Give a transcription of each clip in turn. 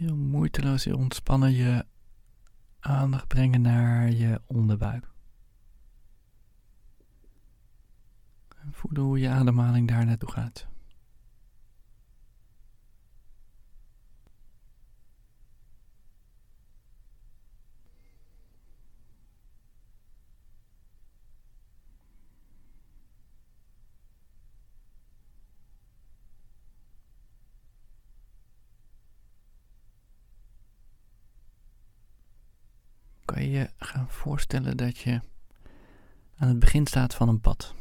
heel moeiteloos, heel ontspannen je aandacht brengen naar je onderbuik. En voelen hoe je ademhaling daar naartoe gaat. kan je gaan voorstellen dat je aan het begin staat van een pad.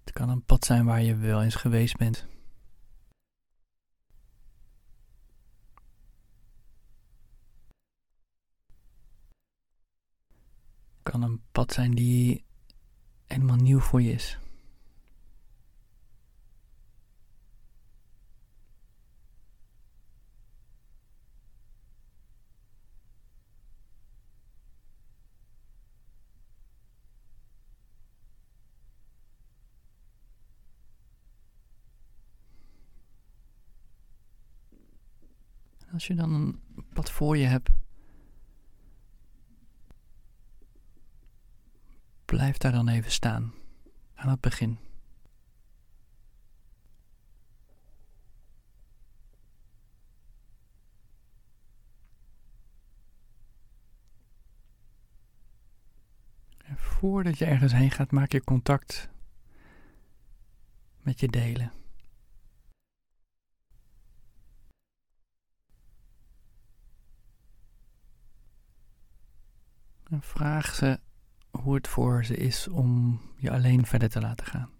Het kan een pad zijn waar je wel eens geweest bent. Het kan een pad zijn die helemaal nieuw voor je is. Als je dan een pad voor je hebt, blijf daar dan even staan aan het begin. Voordat je ergens heen gaat, maak je contact met je delen. En vraag ze hoe het voor ze is om je alleen verder te laten gaan.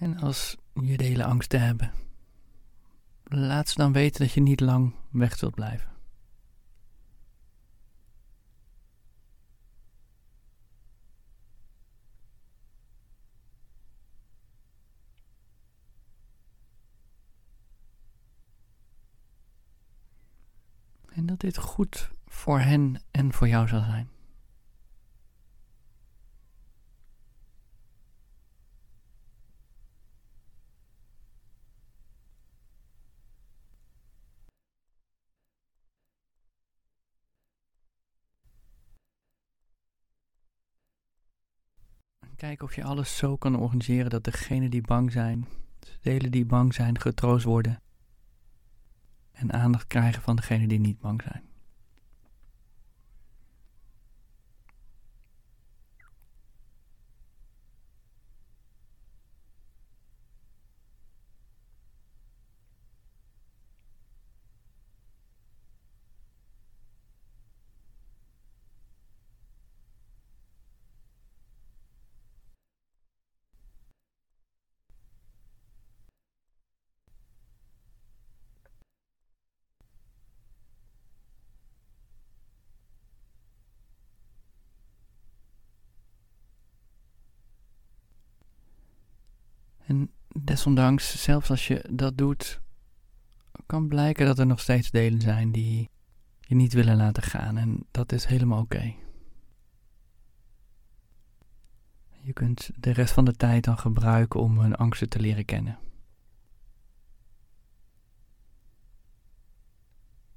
En als hele angsten hebben, laat ze dan weten dat je niet lang weg zult blijven. En dat dit goed voor hen en voor jou zal zijn. Kijk of je alles zo kan organiseren dat degenen die bang zijn, de delen die bang zijn, getroost worden. En aandacht krijgen van degenen die niet bang zijn. En desondanks, zelfs als je dat doet, kan blijken dat er nog steeds delen zijn die je niet willen laten gaan. En dat is helemaal oké. Je kunt de rest van de tijd dan gebruiken om hun angsten te leren kennen.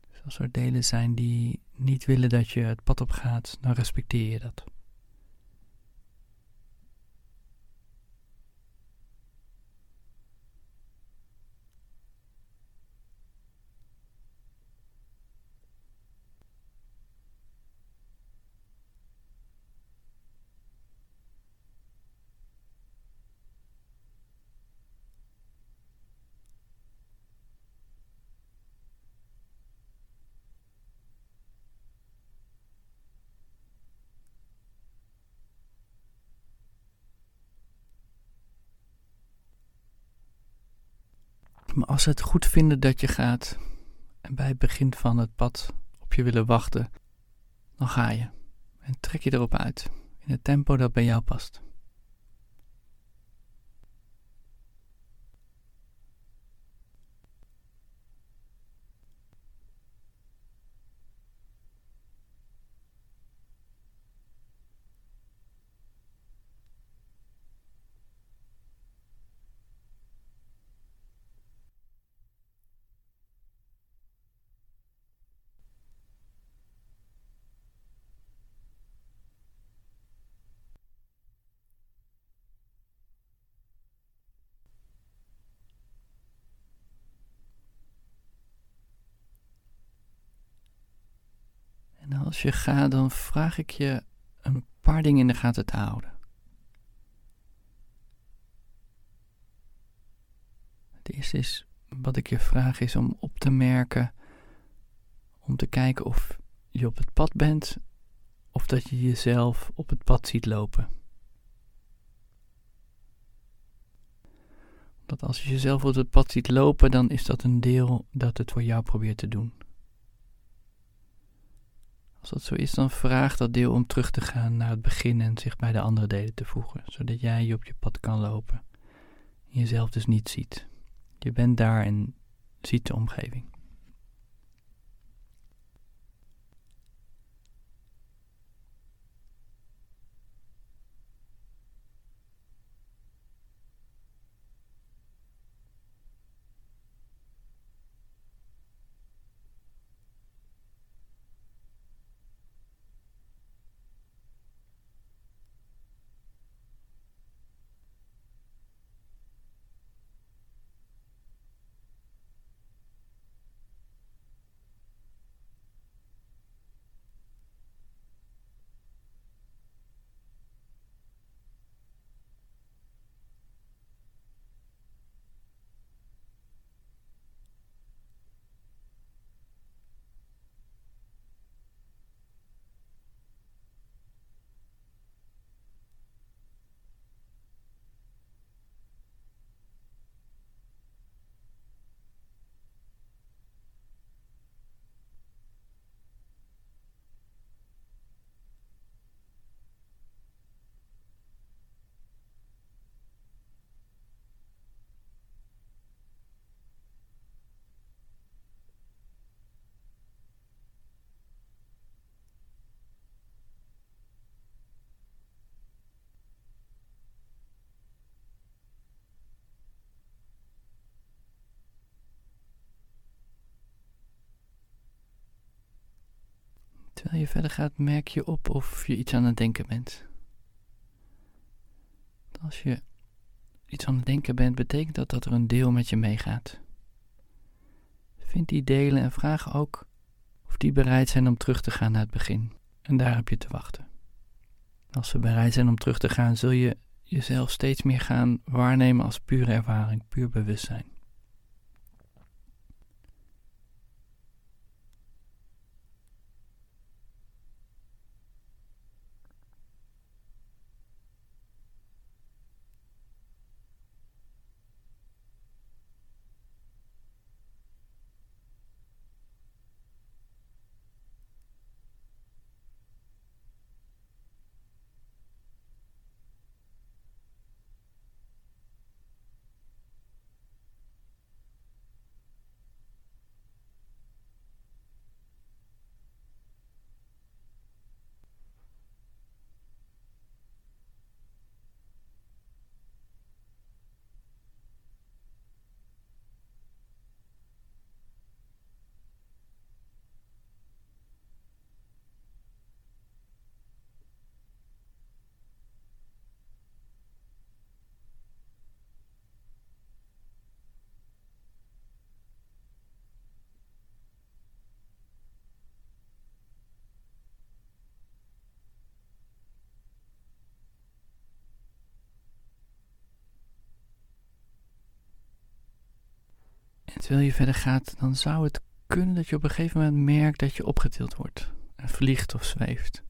Dus als er delen zijn die niet willen dat je het pad op gaat, dan respecteer je dat. Maar als ze het goed vinden dat je gaat en bij het begin van het pad op je willen wachten, dan ga je en trek je erop uit in het tempo dat bij jou past. En als je gaat, dan vraag ik je een paar dingen in de gaten te houden. Het eerste is, wat ik je vraag, is om op te merken, om te kijken of je op het pad bent of dat je jezelf op het pad ziet lopen. Dat als je jezelf op het pad ziet lopen, dan is dat een deel dat het voor jou probeert te doen. Als dat zo is, dan vraag dat deel om terug te gaan naar het begin en zich bij de andere delen te voegen, zodat jij je op je pad kan lopen. En jezelf dus niet ziet. Je bent daar en ziet de omgeving. Terwijl je verder gaat, merk je op of je iets aan het denken bent. Als je iets aan het denken bent, betekent dat dat er een deel met je meegaat. Vind die delen en vraag ook of die bereid zijn om terug te gaan naar het begin. En daar heb je te wachten. Als ze bereid zijn om terug te gaan, zul je jezelf steeds meer gaan waarnemen als pure ervaring, puur bewustzijn. Terwijl je verder gaat, dan zou het kunnen dat je op een gegeven moment merkt dat je opgetild wordt. En vliegt of zweeft.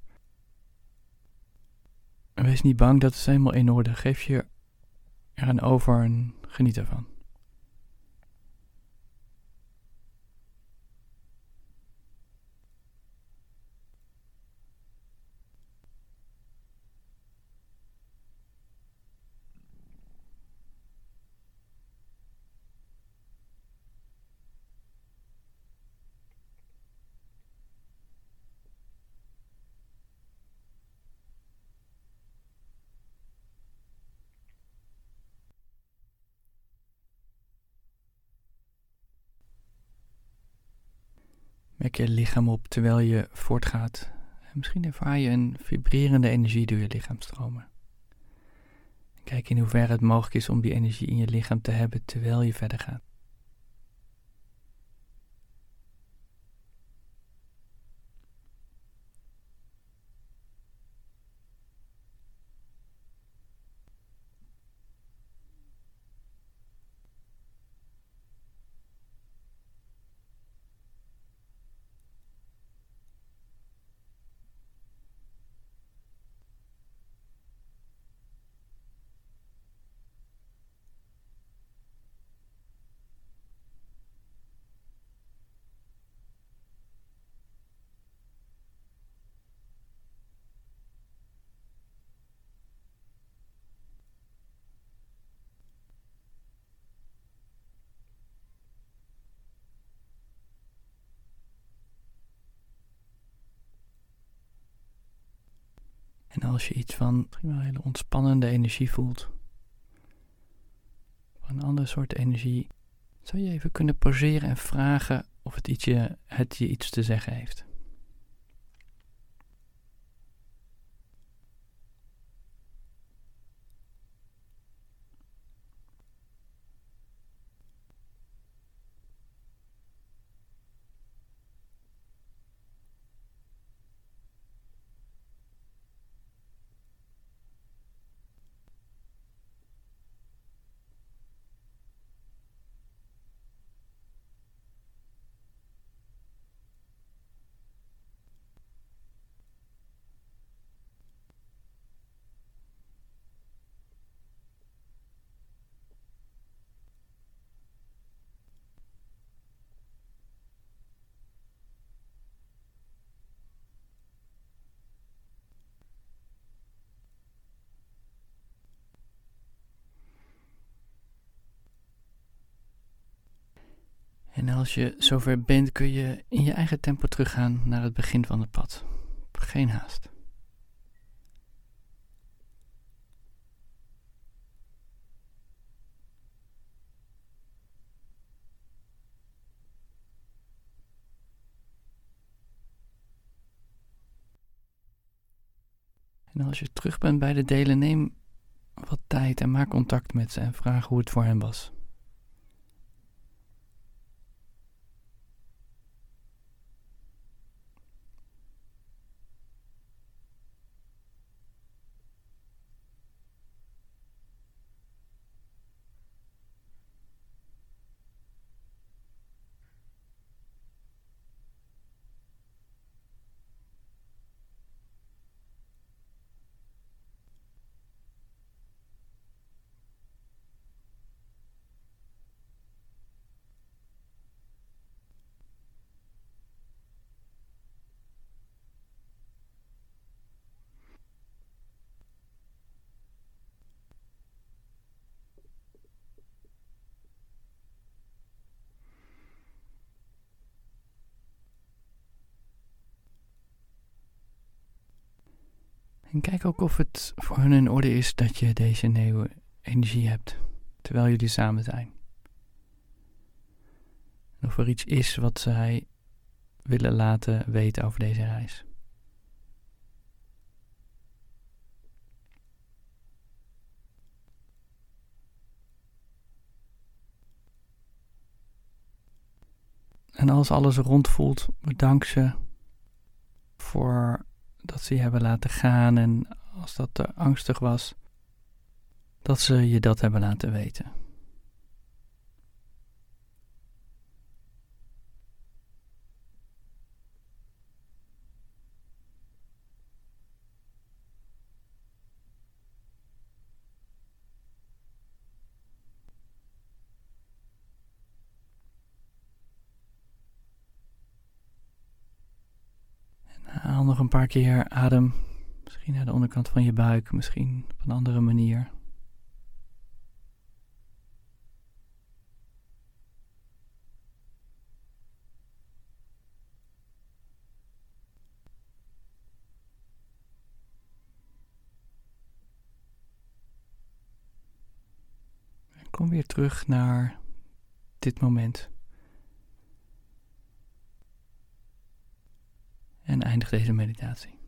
Wees niet bang, dat is helemaal in orde. Geef je eraan over en geniet ervan. Merk je lichaam op terwijl je voortgaat. En misschien ervaar je een vibrerende energie door je lichaam stromen. Kijk in hoeverre het mogelijk is om die energie in je lichaam te hebben terwijl je verder gaat. En als je iets van wel hele ontspannende energie voelt, een andere soort energie, zou je even kunnen pauzeren en vragen of het, ietsje, het je iets te zeggen heeft. En als je zover bent, kun je in je eigen tempo teruggaan naar het begin van het pad. Geen haast. En als je terug bent bij de delen, neem wat tijd en maak contact met ze en vraag hoe het voor hen was. En kijk ook of het voor hun in orde is dat je deze nieuwe energie hebt terwijl jullie samen zijn. En of er iets is wat zij willen laten weten over deze reis. En als alles rond voelt, bedank ze voor dat ze je hebben laten gaan en als dat te angstig was, dat ze je dat hebben laten weten. Haal nog een paar keer adem. Misschien naar de onderkant van je buik, misschien op een andere manier. kom weer terug naar dit moment. En eindig deze meditatie.